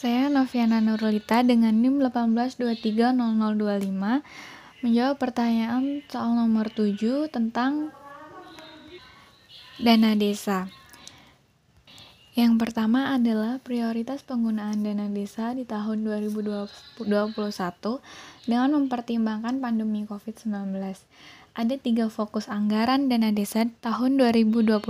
Saya Noviana Nurulita dengan NIM 182300025 menjawab pertanyaan soal nomor 7 tentang dana desa. Yang pertama adalah prioritas penggunaan dana desa di tahun 2021 dengan mempertimbangkan pandemi COVID-19. Ada tiga fokus anggaran dana desa tahun 2021.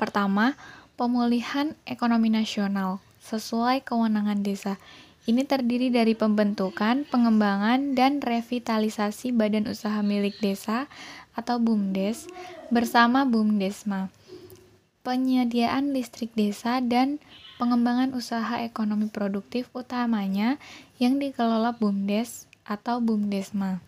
Pertama, pemulihan ekonomi nasional sesuai kewenangan desa. Ini terdiri dari pembentukan, pengembangan, dan revitalisasi badan usaha milik desa atau BUMDes bersama BUMDesma, penyediaan listrik desa, dan pengembangan usaha ekonomi produktif utamanya yang dikelola BUMDes atau BUMDesma.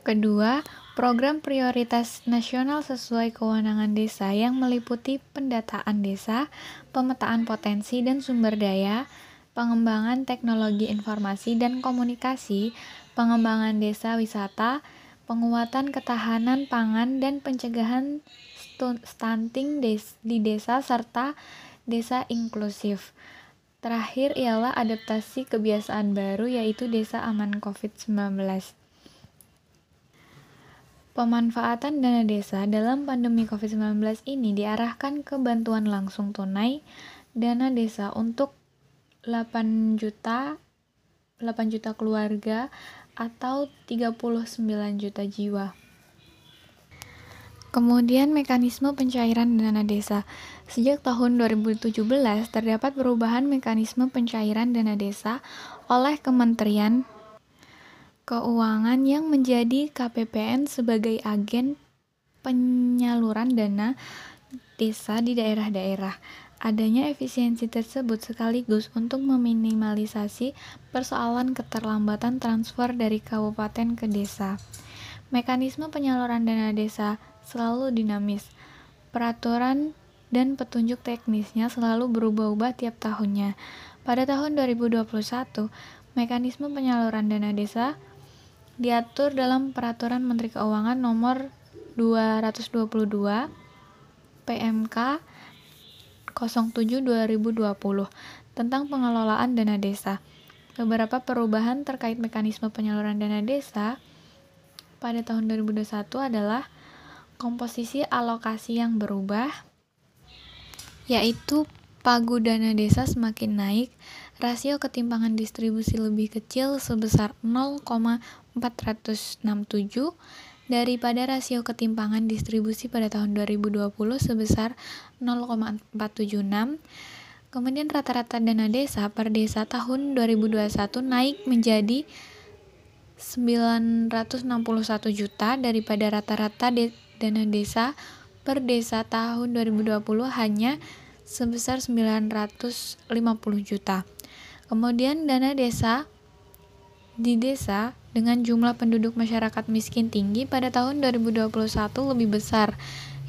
Kedua, program prioritas nasional sesuai kewenangan desa yang meliputi pendataan desa, pemetaan potensi dan sumber daya, pengembangan teknologi informasi dan komunikasi, pengembangan desa wisata, penguatan ketahanan pangan dan pencegahan stunting di desa serta desa inklusif. Terakhir ialah adaptasi kebiasaan baru yaitu desa aman COVID-19. Pemanfaatan dana desa dalam pandemi COVID-19 ini diarahkan ke bantuan langsung tunai dana desa untuk 8 juta 8 juta keluarga atau 39 juta jiwa. Kemudian mekanisme pencairan dana desa. Sejak tahun 2017 terdapat perubahan mekanisme pencairan dana desa oleh Kementerian Keuangan yang menjadi KPPN sebagai agen penyaluran dana desa di daerah-daerah. Adanya efisiensi tersebut sekaligus untuk meminimalisasi persoalan keterlambatan transfer dari kabupaten ke desa. Mekanisme penyaluran dana desa selalu dinamis. Peraturan dan petunjuk teknisnya selalu berubah-ubah tiap tahunnya. Pada tahun 2021, mekanisme penyaluran dana desa diatur dalam Peraturan Menteri Keuangan Nomor 222 PMK 07 2020 tentang pengelolaan dana desa. Beberapa perubahan terkait mekanisme penyaluran dana desa pada tahun 2021 adalah komposisi alokasi yang berubah, yaitu pagu dana desa semakin naik, rasio ketimpangan distribusi lebih kecil sebesar 0,467 daripada rasio ketimpangan distribusi pada tahun 2020 sebesar 0,476. Kemudian rata-rata dana desa per desa tahun 2021 naik menjadi 961 juta daripada rata-rata de dana desa per desa tahun 2020 hanya sebesar 950 juta. Kemudian dana desa di desa dengan jumlah penduduk masyarakat miskin tinggi pada tahun 2021 lebih besar,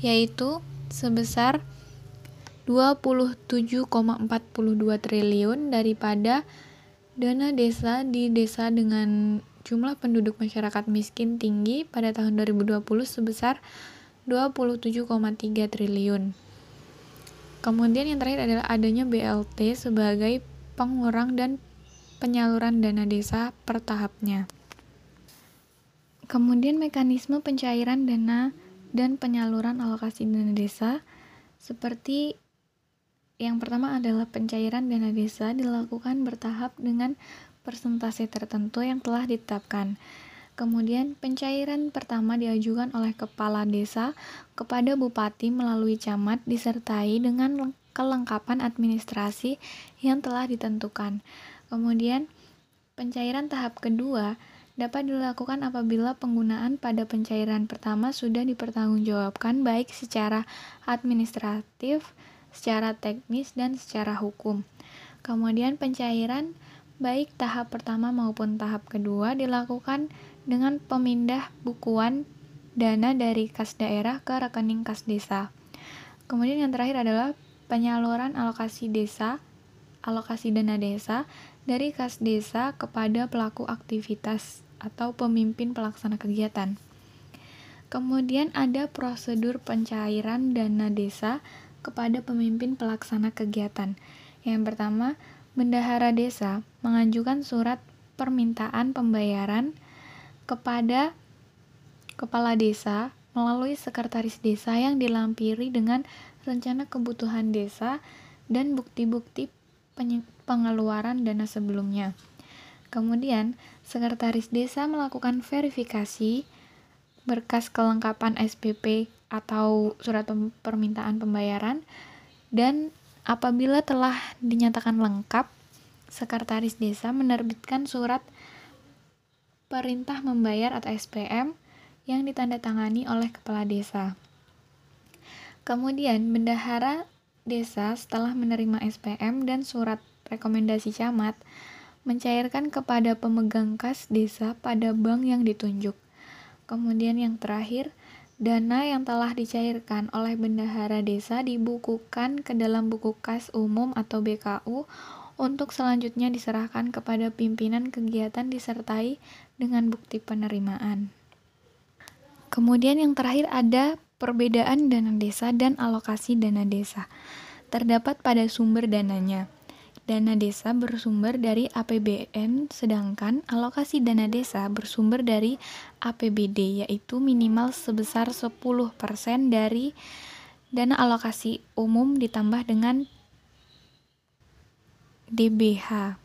yaitu sebesar 27,42 triliun daripada dana desa di desa dengan jumlah penduduk masyarakat miskin tinggi pada tahun 2020 sebesar 27,3 triliun. Kemudian yang terakhir adalah adanya BLT sebagai pengurang dan penyaluran dana desa per tahapnya. Kemudian mekanisme pencairan dana dan penyaluran alokasi dana desa seperti yang pertama adalah pencairan dana desa dilakukan bertahap dengan persentase tertentu yang telah ditetapkan. Kemudian pencairan pertama diajukan oleh kepala desa kepada bupati melalui camat disertai dengan kelengkapan administrasi yang telah ditentukan. Kemudian, pencairan tahap kedua dapat dilakukan apabila penggunaan pada pencairan pertama sudah dipertanggungjawabkan baik secara administratif, secara teknis, dan secara hukum. Kemudian pencairan baik tahap pertama maupun tahap kedua dilakukan dengan pemindah bukuan dana dari kas daerah ke rekening kas desa. Kemudian yang terakhir adalah penyaluran alokasi desa, alokasi dana desa dari kas desa kepada pelaku aktivitas atau pemimpin pelaksana kegiatan. Kemudian ada prosedur pencairan dana desa kepada pemimpin pelaksana kegiatan. Yang pertama, bendahara desa mengajukan surat permintaan pembayaran kepada kepala desa melalui sekretaris desa yang dilampiri dengan rencana kebutuhan desa dan bukti-bukti pengeluaran dana sebelumnya. Kemudian, sekretaris desa melakukan verifikasi berkas kelengkapan SPP atau surat permintaan pembayaran dan apabila telah dinyatakan lengkap, sekretaris desa menerbitkan surat perintah membayar atau SPM yang ditandatangani oleh kepala desa. Kemudian, bendahara desa setelah menerima SPM dan surat rekomendasi camat mencairkan kepada pemegang kas desa pada bank yang ditunjuk. Kemudian yang terakhir, dana yang telah dicairkan oleh bendahara desa dibukukan ke dalam buku kas umum atau BKU untuk selanjutnya diserahkan kepada pimpinan kegiatan disertai dengan bukti penerimaan. Kemudian yang terakhir ada perbedaan dana desa dan alokasi dana desa. Terdapat pada sumber dananya. Dana desa bersumber dari APBN, sedangkan alokasi dana desa bersumber dari APBD, yaitu minimal sebesar 10% dari dana alokasi umum ditambah dengan DBH.